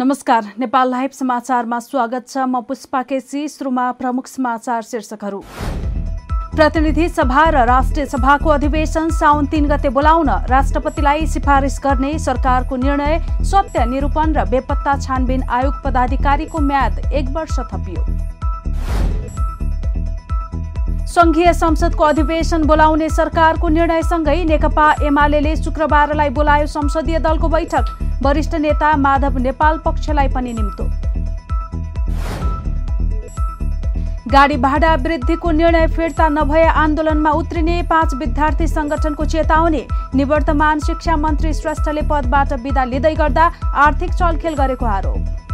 नमस्कार नेपाल लाइभ समाचारमा स्वागत छ। म पुष्पा केसी सुरुमा प्रमुख समाचार शीर्षकहरू। प्रतिनिधि सभा र राष्ट्रिय सभाको अधिवेशन साउन तीन गते बोलाउन राष्ट्रपतिलाई सिफारिस गर्ने सरकारको निर्णय सत्य निरूपण र बेपत्ता छानबिन आयोग पदाधिकारीको म्याद एक वर्ष थपियो। संघीय संसदको अधिवेशन बोलाउने सरकारको निर्णयसँगै नेकपा एमाले शुक्रबारलाई बोलायो संसदीय दलको बैठक। वरिष्ठ नेता माधव नेपाल पक्षलाई पनि निम्तो। गाडी भाडा वृद्धिको निर्णय फिर्ता नभए आन्दोलनमा उत्रिने पाँच विद्यार्थी संगठनको चेतावनी। निवर्तमान शिक्षा मन्त्री श्रेष्ठले पदबाट विदा लिँदै गर्दा आर्थिक चलखेल गरेको आरोप।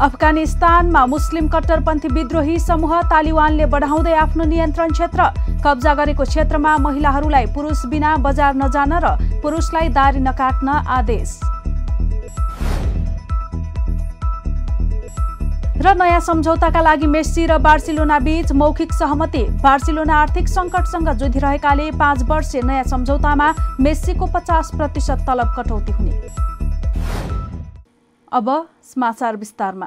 अफगानिस्तानमा मुस्लिम कट्टरपन्थी विद्रोही समूह तालिबानले बढाउँदै आफ्नो नियन्त्रण क्षेत्र कब्जा गरेको क्षेत्रमा महिलाहरूलाई पुरुष बिना बजार नजान र पुरुषलाई दारी नकाट्न आदेश। र नयाँ सम्झौताका लागि मेस्सी र बार्सिलोना बीच मौखिक सहमति। बार्सिलोना आर्थिक सङ्कटसँग जुधिरहेकाले पाँच वर्षे नयाँ सम्झौतामा मेस्सीको पचास प्रतिशत तलब कटौती हुने। अब समाचार विस्तारमा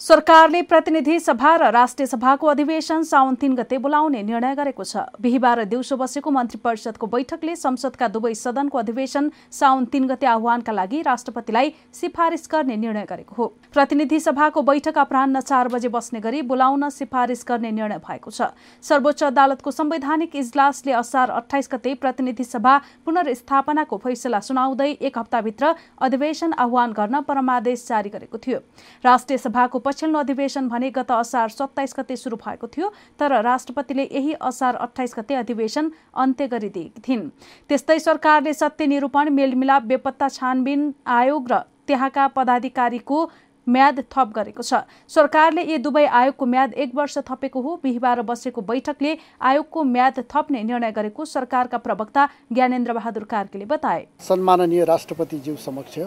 सरकारले प्रतिनिधि सभा र राष्ट्रिय सभाको अधिवेशन साउन तीन गते बोलाउने निर्णय गरेको छ। बिहिबार दिउँसो बसेको मन्त्री परिषदको बैठकले संसदका दुवै सदनको अधिवेशन साउन तीन गते आह्वानका लागि राष्ट्रपतिलाई सिफारिस गर्ने निर्णय गरेको हो। प्रतिनिधि सभाको बैठक अपरान्न चार बजे बस्ने गरी बोलाउन सिफारिस गर्ने निर्णय भएको छ। सर्वोच्च अदालतको संवैधानिक इजलासले असार अठाइस गते प्रतिनिधि सभा पुनर्स्थापनाको फैसला सुनाउँदै एक हप्ताभित्र अधिवेशन आह्वान गर्न परमादेश जारी गरेको थियो। राष्ट्रिय सभाको पछिल्लो अधिवेशन भने गत असार सत्ताइस गते सुरु भएको थियो तर राष्ट्रपतिले यही असार अठाइस गते अधिवेशन अन्त्य गरिदिएकी थिइन् त्यस्तै सरकारले सत्य निरूपण मेलमिलाप बेपत्ता छानबिन आयोग र त्यहाँका पदाधिकारीको म्याद थप गरेको छ। सरकारले यी दुवै आयोगको म्याद एक वर्ष थपेको हो। बिहिबार बसेको बैठकले आयोगको म्याद थप्ने निर्णय गरेको सरकारका प्रवक्ता ज्ञानेन्द्र बहादुर कार्कीले बताए। सम्माननीय राष्ट्रपतिज्यू समक्ष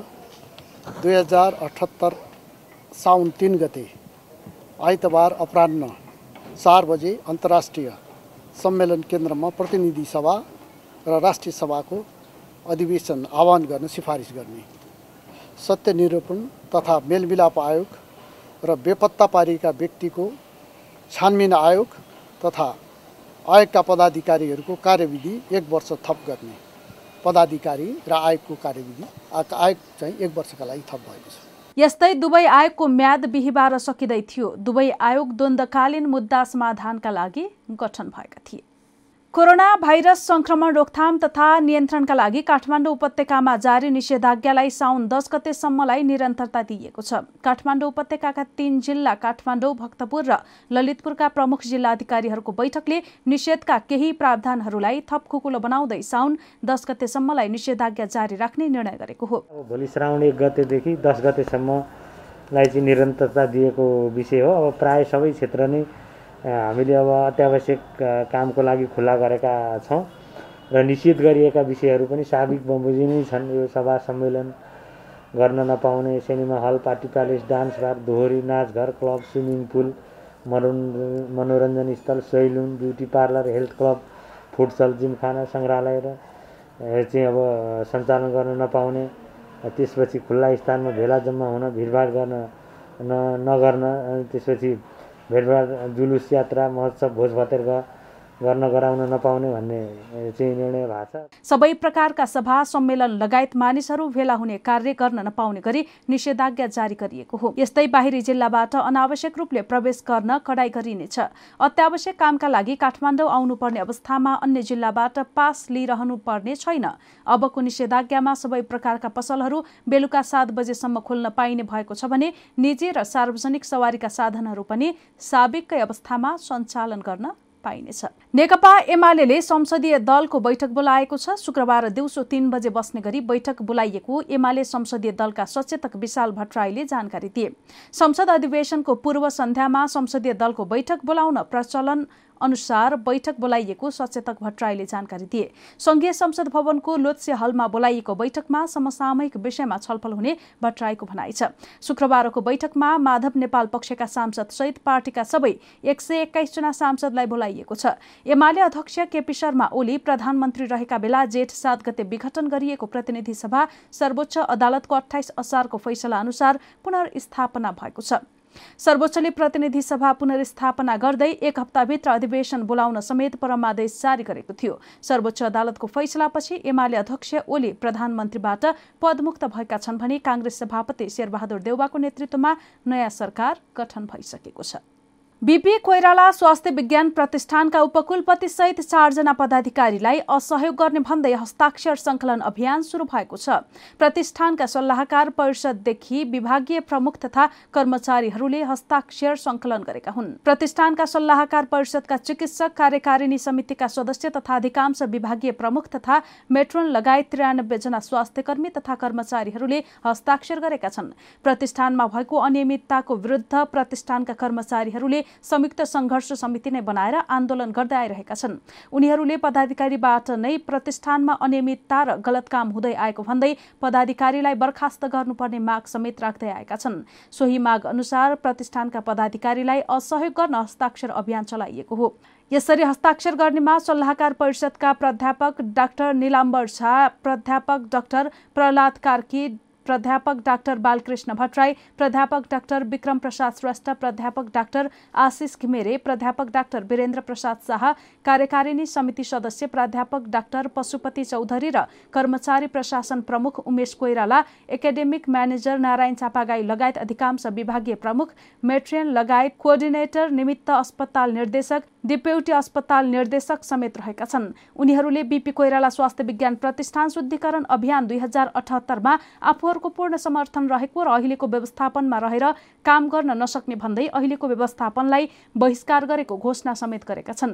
दुई हजार अठहत्तर साउन तिन गते आइतबार अपराह्न चार बजे अन्तर्राष्ट्रिय सम्मेलन केन्द्रमा प्रतिनिधि सभा र राष्ट्रिय सभाको अधिवेशन आह्वान गर्न सिफारिस गर्ने। सत्य निरूपण तथा मेलमिलाप आयोग र बेपत्ता पारिएका व्यक्तिको छानबिन आयोग तथा आयोगका पदाधिकारीहरूको कार्यविधि एक वर्ष थप गर्ने। पदाधिकारी र आयोगको कार्यविधि आयोग चाहिँ एक वर्षका लागि थप भएको छ। यस्तै दुवै आयोगको म्याद बिहिबार सकिँदै थियो। दुवै आयोग द्वन्द्वकालीन मुद्दा समाधानका लागि गठन भएका थिए। कोरोना भाइरस संक्रमण रोकथाम तथा नियन्त्रणका लागि काठमाडौँ उपत्यकामा जारी निषेधाज्ञालाई साउन दस गतेसम्मलाई निरन्तरता दिइएको छ। काठमाडौँ उपत्यकाका तीन जिल्ला काठमाडौँ भक्तपुर र ललितपुरका प्रमुख जिल्लाधिकारीहरूको बैठकले निषेधका केही प्रावधानहरूलाई थप खुकुलो बनाउँदै साउन दस गतेसम्मलाई निषेधाज्ञा जारी राख्ने निर्णय गरेको हो। भोलि श्रावण एक गतेदेखि दस गतेसम्मलाई चाहिँ निरन्तरता दिएको विषय हो। अब प्राय सबै क्षेत्र नै हामीले अब अत्यावश्यक कामको लागि खुल्ला गरेका छौँ र निश्चित गरिएका विषयहरू पनि साबिक बमोजिमै छन्। यो सभा सम्मेलन गर्न नपाउने cinema hall party palace dance bar दोहोरी नाचघर क्लब स्विमिङ पुल मनोरञ्जन मनोरञ्जन स्थल saloon beauty parlour health club futsal gymkhana सङ्ग्रहालय र चाहिँ अब सञ्चालन गर्न नपाउने त्यसपछि खुल्ला स्थानमा भेला जम्मा हुन भिडभाड गर्न न नगर्न त्यसपछि भेटभाड जुलुस यात्रा महोत्सव भोज भतेर गर्न गराउन नपाउने भन्ने चाहिँ निर्णय भएको छ। सबै प्रकारका सभा सम्मेलन लगायत मानिसहरू भेला हुने कार्य गर्न नपाउने गरी निषेधाज्ञा जारी गरिएको हो। यस्तै बाहिरी जिल्लाबाट अनावश्यक रूपले प्रवेश गर्न कडाई गरिनेछ। अत्यावश्यक कामका लागि काठमाडौँ आउनुपर्ने अवस्थामा अन्य जिल्लाबाट पास लिइरहनु पर्ने छैन। अबको निषेधाज्ञामा सबै प्रकारका पसलहरू बेलुका सात बजेसम्म खोल्न पाइने भएको छ भने निजी र सार्वजनिक सवारीका साधनहरू पनि साबिककै अवस्थामा सञ्चालन गर्न पाइनेछ। नेकपा एमाले संसदीय दलको बैठक बोलाएको छ। शुक्रबार दिउँसो तीन बजे बस्ने गरी बैठक बोलाइएको एमाले संसदीय दलका सचेतक विशाल भट्टराईले जानकारी दिए। संसद अधिवेशनको पूर्व सन्ध्यामा संसदीय दलको बैठक बोलाउन प्रचलन अनुसार बैठक बोलाइएको सचेतक भट्टराईले जानकारी दिए। संघीय संसद भवनको लोत्से हलमा बोलाइएको बैठकमा समसामयिक विषयमा छलफल हुने भट्टराईको भनाइ छ। शुक्रबारको बैठकमा माधव नेपाल पक्षका सांसद सहित पार्टीका सबै एक सय एक्काइसजना सांसदलाई बोलाइएको छ। एमाले अध्यक्ष केपी शर्मा ओली प्रधानमन्त्री रहेका बेला जेठ सात गते विघटन गरिएको प्रतिनिधि सभा सर्वोच्च अदालतको अठाइस असारको फैसला अनुसार पुनर्स्थापना भएको छ। सर्वोच्चले प्रतिनिधि सभा पुनर्स्थापना गर्दै एक हप्ताभित्र अधिवेशन बोलाउन समेत परमादेश जारी गरेको थियो। सर्वोच्च अदालतको फैसलापछि एमाले अध्यक्ष ओली प्रधानमन्त्रीबाट पदमुक्त भएका छन् भने काङ्ग्रेस सभापति शेरबहादुर देउवाको नेतृत्वमा नयाँ सरकार गठन भइसकेको छ। बिपी कोइराला स्वास्थ्य विज्ञान प्रतिष्ठानका उपकुलपति सहित चारजना पदाधिकारीलाई असहयोग गर्ने भन्दै हस्ताक्षर संकलन अभियान शुरू भएको छ। प्रतिष्ठानका सल्लाहकार परिषददेखि विभागीय प्रमुख तथा कर्मचारीहरूले हस्ताक्षर संकलन गरेका हुन्। प्रतिष्ठानका सल्लाहकार परिषदका चिकित्सक कार्यकारिणी समितिका सदस्य तथा अधिकांश विभागीय प्रमुख तथा मेट्रोन लगायत त्रियानब्बे जना स्वास्थ्य कर्मी तथा कर्मचारीहरूले हस्ताक्षर गरेका छन्। प्रतिष्ठानमा भएको अनियमितताको विरुद्ध प्रतिष्ठानका कर्मचारीहरूले संयुक्त संघर्ष समिति नै बनाएर आन्दोलन गर्दै आइरहेका छन्। उनीहरूले पदाधिकारीबाट नै प्रतिष्ठानमा अनियमितता र गलत काम हुँदै आएको भन्दै पदाधिकारीलाई बर्खास्त गर्नुपर्ने माग समेत राख्दै आएका छन्। सोही माग अनुसार प्रतिष्ठानका पदाधिकारीलाई असहयोग गर्न हस्ताक्षर अभियान चलाइएको हो। यसरी हस्ताक्षर गर्नेमा सल्लाहकार परिषदका प्राध्यापक डाक्टर निलाम्बर झा प्राध्यापक डाक्टर प्रहलाद कार्की प्राध्यापक डाक्टर बालकृष्ण भट्टराई प्राध्यापक डाक्टर विक्रम प्रसाद श्रेष्ठ प्राध्यापक डाक्टर आशिष घिमिरे प्राध्यापक डाक्टर वीरेन्द्र प्रसाद शाह कार्यकारिणी समिति सदस्य प्राध्यापक डाक्टर पशुपति चौधरी र कर्मचारी प्रशासन प्रमुख उमेश कोइराला एकाडेमिक म्यानेजर नारायण चापागाई लगायत अधिकांश विभागीय प्रमुख मेट्रियन लगायत कोअर्डिनेटर निमित्त अस्पताल निर्देशक डिप्युटी अस्पताल निर्देशक समेत रहेका छन्। उनीहरूले बिपी कोइराला स्वास्थ्य विज्ञान प्रतिष्ठान शुद्धिकरण अभियान दुई हजार अठहत्तरमा आफूहरूको पूर्ण समर्थन रहेको र अहिलेको व्यवस्थापनमा रहेर काम गर्न नसक्ने भन्दै अहिलेको व्यवस्थापनलाई बहिष्कार गरेको घोषणा समेत गरेका छन्।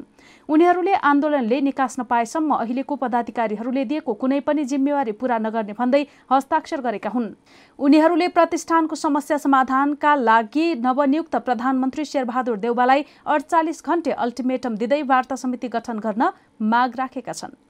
उनीहरूले आन्दोलनले निकास नपाएसम्म अहिलेको पदाधिकारीहरूले दिएको कुनै पनि जिम्मेवारी पूरा नगर्ने भन्दै हस्ताक्षर गरेका हुन्। उनीहरूले प्रतिष्ठानको समस्या समाधानका लागि नवनियुक्त प्रधानमन्त्री शेरबहादुर देउवालाई अडचालिस घण्टे अल्टिमेटम दिँदै वार्ता समिति गठन गर्न माग राखेका छन्।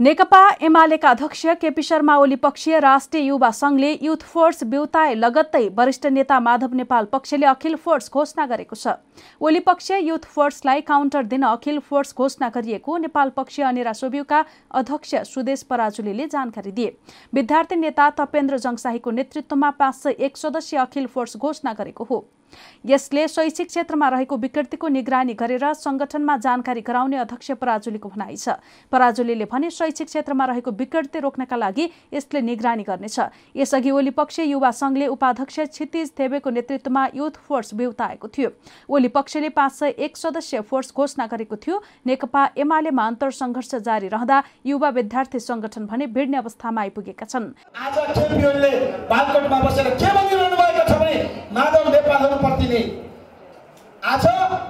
नेकपा एमालेका अध्यक्ष केपी शर्मा ओली पक्षीय राष्ट्रिय युवा संघले युथ फोर्स बेउताए लगत्तै वरिष्ठ नेता माधव नेपाल पक्षले अखिल फोर्स घोषणा गरेको छ। ओली पक्ष युथ फोर्सलाई काउन्टर दिन अखिल फोर्स घोषणा गरिएको नेपाल पक्षीय अनेरा सोब्युका अध्यक्ष सुदेश पराजुलीले जानकारी दिए। विद्यार्थी नेता तपेन्द्र जङसाहीको नेतृत्वमा पाँच सय एक सदस्यीय अखिल फोर्स घोषणा गरेको हो। यसले शैक्षिक क्षेत्रमा रहेको विकृतिको निगरानी गरेर संगठनमा जानकारी गराउने अध्यक्ष पराजुलीको भनाइ छ। पराजुलीले भने शैक्षिक क्षेत्रमा रहेको विकृति रोक्नका लागि यसले निगरानी गर्नेछ। यसअघि ओली पक्ष युवा संघले उपाध्यक्ष क्षितिज थेबेको नेतृत्वमा युथ फोर्स बेउताएको थियो। ओली पक्षले पाँच सय एक सदस्य फोर्स घोषणा गरेको थियो। नेकपा एमालेमा अन्तर सङ्घर्ष जारी रहँदा युवा विद्यार्थी संगठन भने भिड्ने अवस्थामा आइपुगेका छन्। माधव नेपालहरूप्रति आज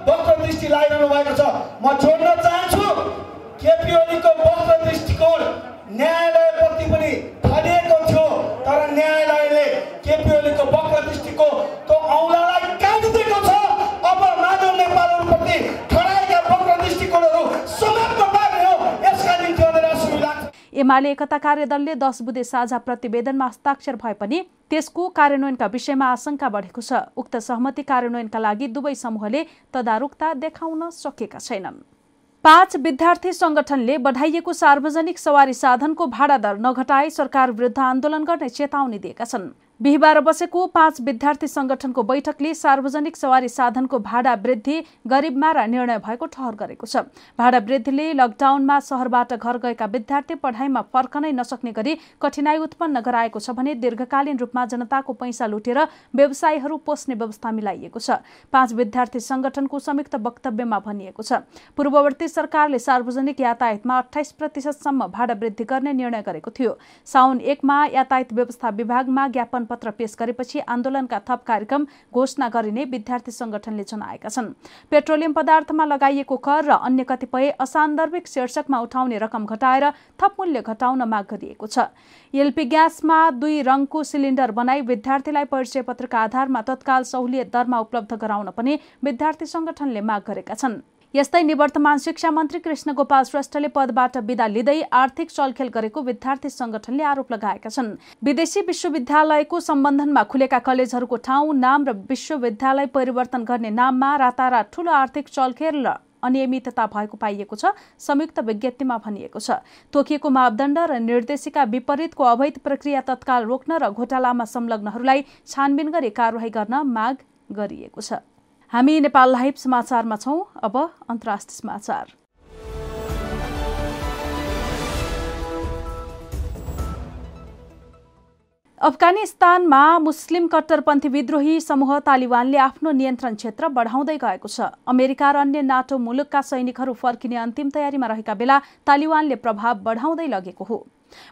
वक्र दृष्टि लगाइरहनु भएको छ। म जोड्न चाहन्छु केपी ओलीको वक्र दृष्टिकोण न्यायालयप्रति एमाले एकता कार्यदलले दस बुधे साझा प्रतिवेदनमा हस्ताक्षर भए पनि त्यसको कार्यान्वयनका विषयमा आशंका बढेको छ। उक्त सहमति कार्यान्वयनका लागि दुवै समूहले तदारुकता देखाउन सकेका छैनन्। पाँच विद्यार्थी संगठनले बढाइएको सार्वजनिक सवारी साधनको भाडा दर नघटाई सरकार विरुद्ध आन्दोलन गर्ने चेतावनी दिएका छन्। बिहिबार बसेको पाँच विद्यार्थी संगठनको बैठकले सार्वजनिक सवारी साधनको भाडा वृद्धि गरिबमारा निर्णय भएको ठहर गरेको छ। भाडा वृद्धिले लकडाउनमा सहरबाट घर गएका विद्यार्थी पढाइमा फर्कनै नसक्ने गरी कठिनाई उत्पन्न गराएको छ भने दीर्घकालीन रूपमा जनताको पैसा लुटेर व्यवसायीहरू पोस्ने व्यवस्था मिलाइएको छ। पाँच विद्यार्थी संगठनको संयुक्त वक्तव्यमा भनिएको छ। पूर्ववर्ती सरकारले सार्वजनिक यातायातमा अठाइस प्रतिशतसम्म भाडा वृद्धि गर्ने निर्णय गरेको थियो। साउन एकमा यातायात व्यवस्था विभागमा ज्ञापन पत्र पेश गरेपछि आन्दोलनका थप कार्यक्रम घोषणा गरिने विद्यार्थी संगठनले जनाएका छन्। पेट्रोलियम पदार्थमा लगाइएको कर र अन्य कतिपय असान्दर्भिक शीर्षकमा उठाउने रकम घटाएर थप मूल्य घटाउन माग गरिएको छ। एलपी ग्यासमा दुई रङको सिलिन्डर बनाई विद्यार्थीलाई परिचय पत्रका आधारमा तत्काल सहुलियत दरमा उपलब्ध गराउन पनि विद्यार्थी संगठनले माग गरेका छन्। यस्तै निवर्तमान शिक्षा मन्त्री कृष्ण गोपाल श्रेष्ठले पदबाट विदा लिँदै आर्थिक चलखेल गरेको विद्यार्थी संगठनले आरोप लगाएका छन्। विदेशी विश्वविद्यालयको सम्बन्धनमा खुलेका कलेजहरूको ठाउँ नाम र विश्वविद्यालय परिवर्तन गर्ने नाममा रातारात ठूलो आर्थिक चलखेल र अनियमितता भएको पाइएको छ संयुक्त विज्ञप्तिमा भनिएको छ। तोकिएको मापदण्ड र निर्देशिका विपरीतको अवैध प्रक्रिया तत्काल रोक्न र घोटालामा संलग्नहरूलाई छानबिन गरी कारवाही गर्न माग गरिएको छ। हामी नेपाल लाइभ समाचारमा छौँ। अब अन्तर्राष्ट्रिय समाचार। अफगानिस्तानमा मुस्लिम कट्टरपन्थी विद्रोही समूह तालिबानले आफ्नो नियन्त्रण क्षेत्र बढाउँदै गएको छ। अमेरिका र अन्य नाटो मुलुकका सैनिकहरू फर्किने अन्तिम तयारीमा रहेका बेला तालिबानले प्रभाव बढाउँदै लगेको हो।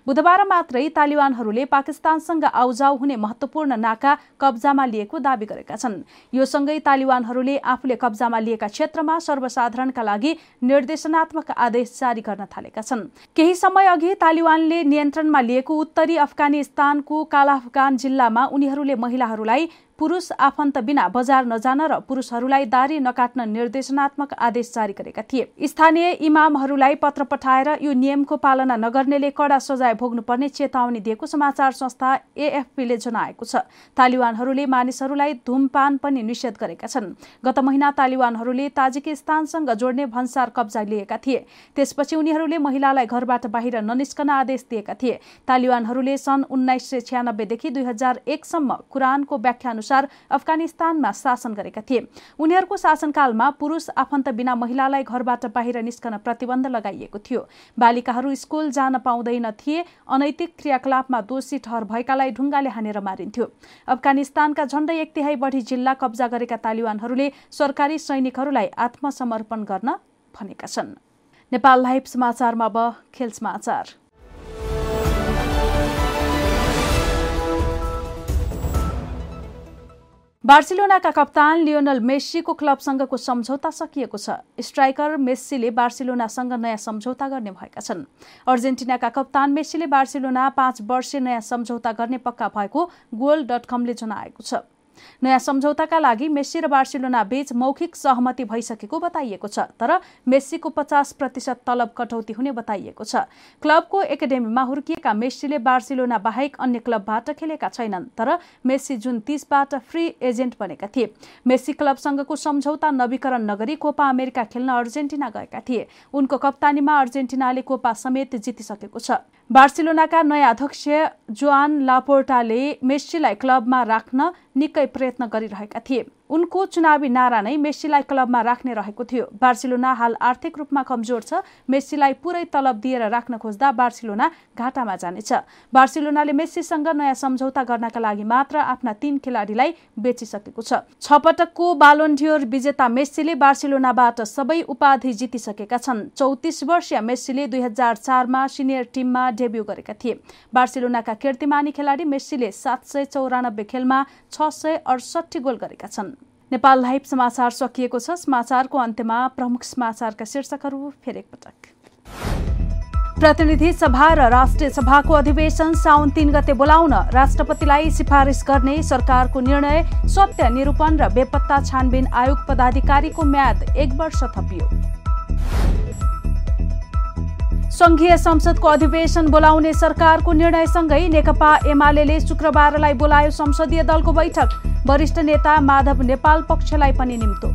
बुधबार मात्रै तालिबानहरूले पाकिस्तानसँग आउजाउ हुने महत्वपूर्ण नाका कब्जामा लिएको दावी गरेका छन्। यो सँगै तालिबानहरूले आफूले कब्जामा लिएका क्षेत्रमा सर्वसाधारणका लागि निर्देशनात्मक आदेश जारी गर्न थालेका छन्। केही समय अघि तालिबानले नियन्त्रणमा लिएको उत्तरी अफगानिस्तानको काला अफगान जिल्लामा उनीहरूले महिलाहरूलाई पुरुष आफन्त बिना बजार नजान र पुरुषहरूलाई दारी नकाट्न निर्देशनात्मक आदेश जारी गरेका थिए। स्थानीय इमामहरूलाई पत्र पठाएर यो नियमको पालना नगर्नेले कडा सजाय भोग्नुपर्ने चेतावनी दिएको समाचार संस्था एएफपीले जनाएको छ। तालिबानहरूले मानिसहरूलाई धुमपान पनि निषेध गरेका छन्। गत महिना तालिबानहरूले ताजिकिस्तानसँग जोड्ने भन्सार कब्जा लिएका थिए। त्यसपछि उनीहरूले महिलालाई घरबाट बाहिर ननिस्कन आदेश दिएका थिए। तालिबानहरूले सन् उन्नाइस सय छ्यानब्बेदेखि दुई हजार एकसम्म कुरानको व्याख्या अनुसार अफगानिस्तानमा शासन गरेका थिए। उनीहरूको शासनकालमा पुरुष आफन्त बिना महिलालाई घरबाट बाहिर निस्कन प्रतिबन्ध लगाइएको थियो। बालिकाहरू स्कुल जान पाउँदैन थिए। अनैतिक क्रियाकलापमा दोषी ठहर भएकालाई ढुङ्गाले हानेर मारिन्थ्यो। अफगानिस्तानका झण्डै एक तिहाई बढी जिल्ला कब्जा गरेका तालिबानहरूले सरकारी सैनिकहरूलाई आत्मसमर्पण गर्न भनेका छन्। नेपाल लाइभ समाचारमा अब खेल समाचार। बार्सिलोनाका कप्तान लियोनल मेस्सीको क्लबसँगको सम्झौता सकिएको छ। स्ट्राइकर मेस्सीले बार्सिलोनासँग नयाँ सम्झौता गर्ने भएका छन्। अर्जेन्टिनाका कप्तान मेस्सीले बार्सिलोना पाँच वर्षे नयाँ सम्झौता गर्ने पक्का भएको गोल डट कमले जनाएको छ। नयाँ सम्झौताका लागि मेस्सी र बार्सिलोना बीच मौखिक सहमति भइसकेको बताइएको छ तर मेस्सीको पचास प्रतिशत तलब कटौती हुने बताइएको छ। क्लबको एकाडेमीमा हुर्किएका मेस्सीले बार्सिलोना बाहेक अन्य क्लबबाट खेलेका छैनन् तर मेस्सी जुन तीसबाट फ्री एजेन्ट बनेका थिए। मेस्सी क्लबसँगको सम्झौता नवीकरण नगरी कोपा अमेरिका खेल्न अर्जेन्टिना गएका थिए। उनको कप्तानीमा अर्जेन्टिनाले कोपा समेत जितिसकेको छ। बार्सिलोनाका नयाँ अध्यक्ष जोआन लापोर्टाले मेस्सीलाई क्लबमा राख्न निकै प्रयत्न गरिरहेका थिए। उनको चुनावी नारा नै मेस्सीलाई क्लबमा राख्ने रहेको थियो। बार्सिलोना हाल आर्थिक रूपमा कमजोर छ। मेस्सीलाई पुरै तलब दिएर राख्न खोज्दा बार्सिलोना घाटामा जानेछ। बार्सिलोनाले मेस्सीसँग नयाँ सम्झौता गर्नका लागि मात्र आफ्ना तीन खेलाडीलाई बेचिसकेको छ। छपटकको बालोन्डियोर विजेता मेस्सीले बार्सिलोनाबाट सबै उपाधि जितिसकेका छन्। चौतिस वर्षीय मेस्सीले दुई हजार चारमा सिनियर टिममा डेब्यू गरेका थिए। बार्सिलोनाका कीर्तिमानी खेलाडी मेस्सीले सात सय चौरानब्बे खेलमा छ सय अडसठी गोल गरेका छन्। नेपाल लाइभ समाचार सकिएको छ। समाचारको अन्त्यमा प्रमुख समाचारका शीर्षकहरू फेरि एकपटक। प्रतिनिधि सभा र राष्ट्रिय सभाको अधिवेशन साउन तीन गते बोलाउन राष्ट्रपतिलाई सिफारिस गर्ने सरकारको निर्णय सत्य निरूपण र बेपत्ता छानबिन आयोग पदाधिकारीको म्याद एक वर्ष थपियो। संघीय संसदको अधिवेशन बोलाउने सरकारको निर्णयसँगै नेकपा एमाले शुक्रबारलाई बोलायो संसदीय दलको बैठक। वरिष्ठ नेता माधव नेपाल पक्षलाई पनि निम्तो।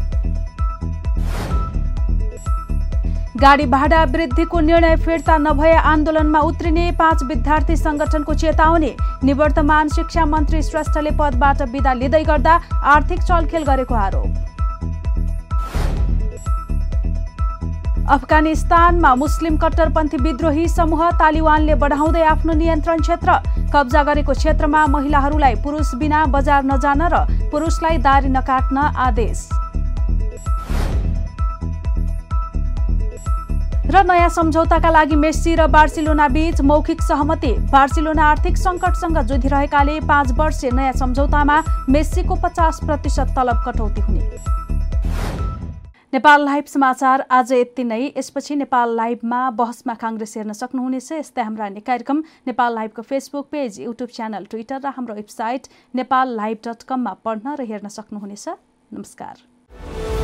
गाडी भाडा वृद्धिको निर्णय फिर्ता नभए आन्दोलनमा उत्रिने पाँच विद्यार्थी संगठनको चेतावनी निवर्तमान शिक्षा मन्त्री श्रेष्ठले पदबाट विदा लिँदै गर्दा आर्थिक चलखेल गरेको आरोप। अफगानिस्तानमा मुस्लिम कट्टरपन्थी विद्रोही समूह तालिबानले बढाउँदै आफ्नो नियन्त्रण क्षेत्र कब्जा गरेको क्षेत्रमा महिलाहरूलाई पुरुष बिना बजार नजान र पुरुषलाई दारी नकाट्न आदेश। र नयाँ सम्झौताका लागि मेस्सी र बार्सिलोना बीच मौखिक सहमति। बार्सिलोना आर्थिक सङ्कटसँग जुधिरहेकाले पाँच वर्षे नयाँ सम्झौतामा मेस्सीको पचास प्रतिशत तलब कटौती हुने। नेपाल लाइभ समाचार आज यति नै। यसपछि नेपाल लाइभमा बहसमा काङ्ग्रेस हेर्न सक्नुहुनेछ। यस्तै हाम्रा अन्य कार्यक्रम Nepal लाइभको Facebook page YouTube channel Twitter र हाम्रो वेबसाइट नेपाल लाइभ डट कममा पढ्न र हेर्न सक्नुहुनेछ। नमस्कार।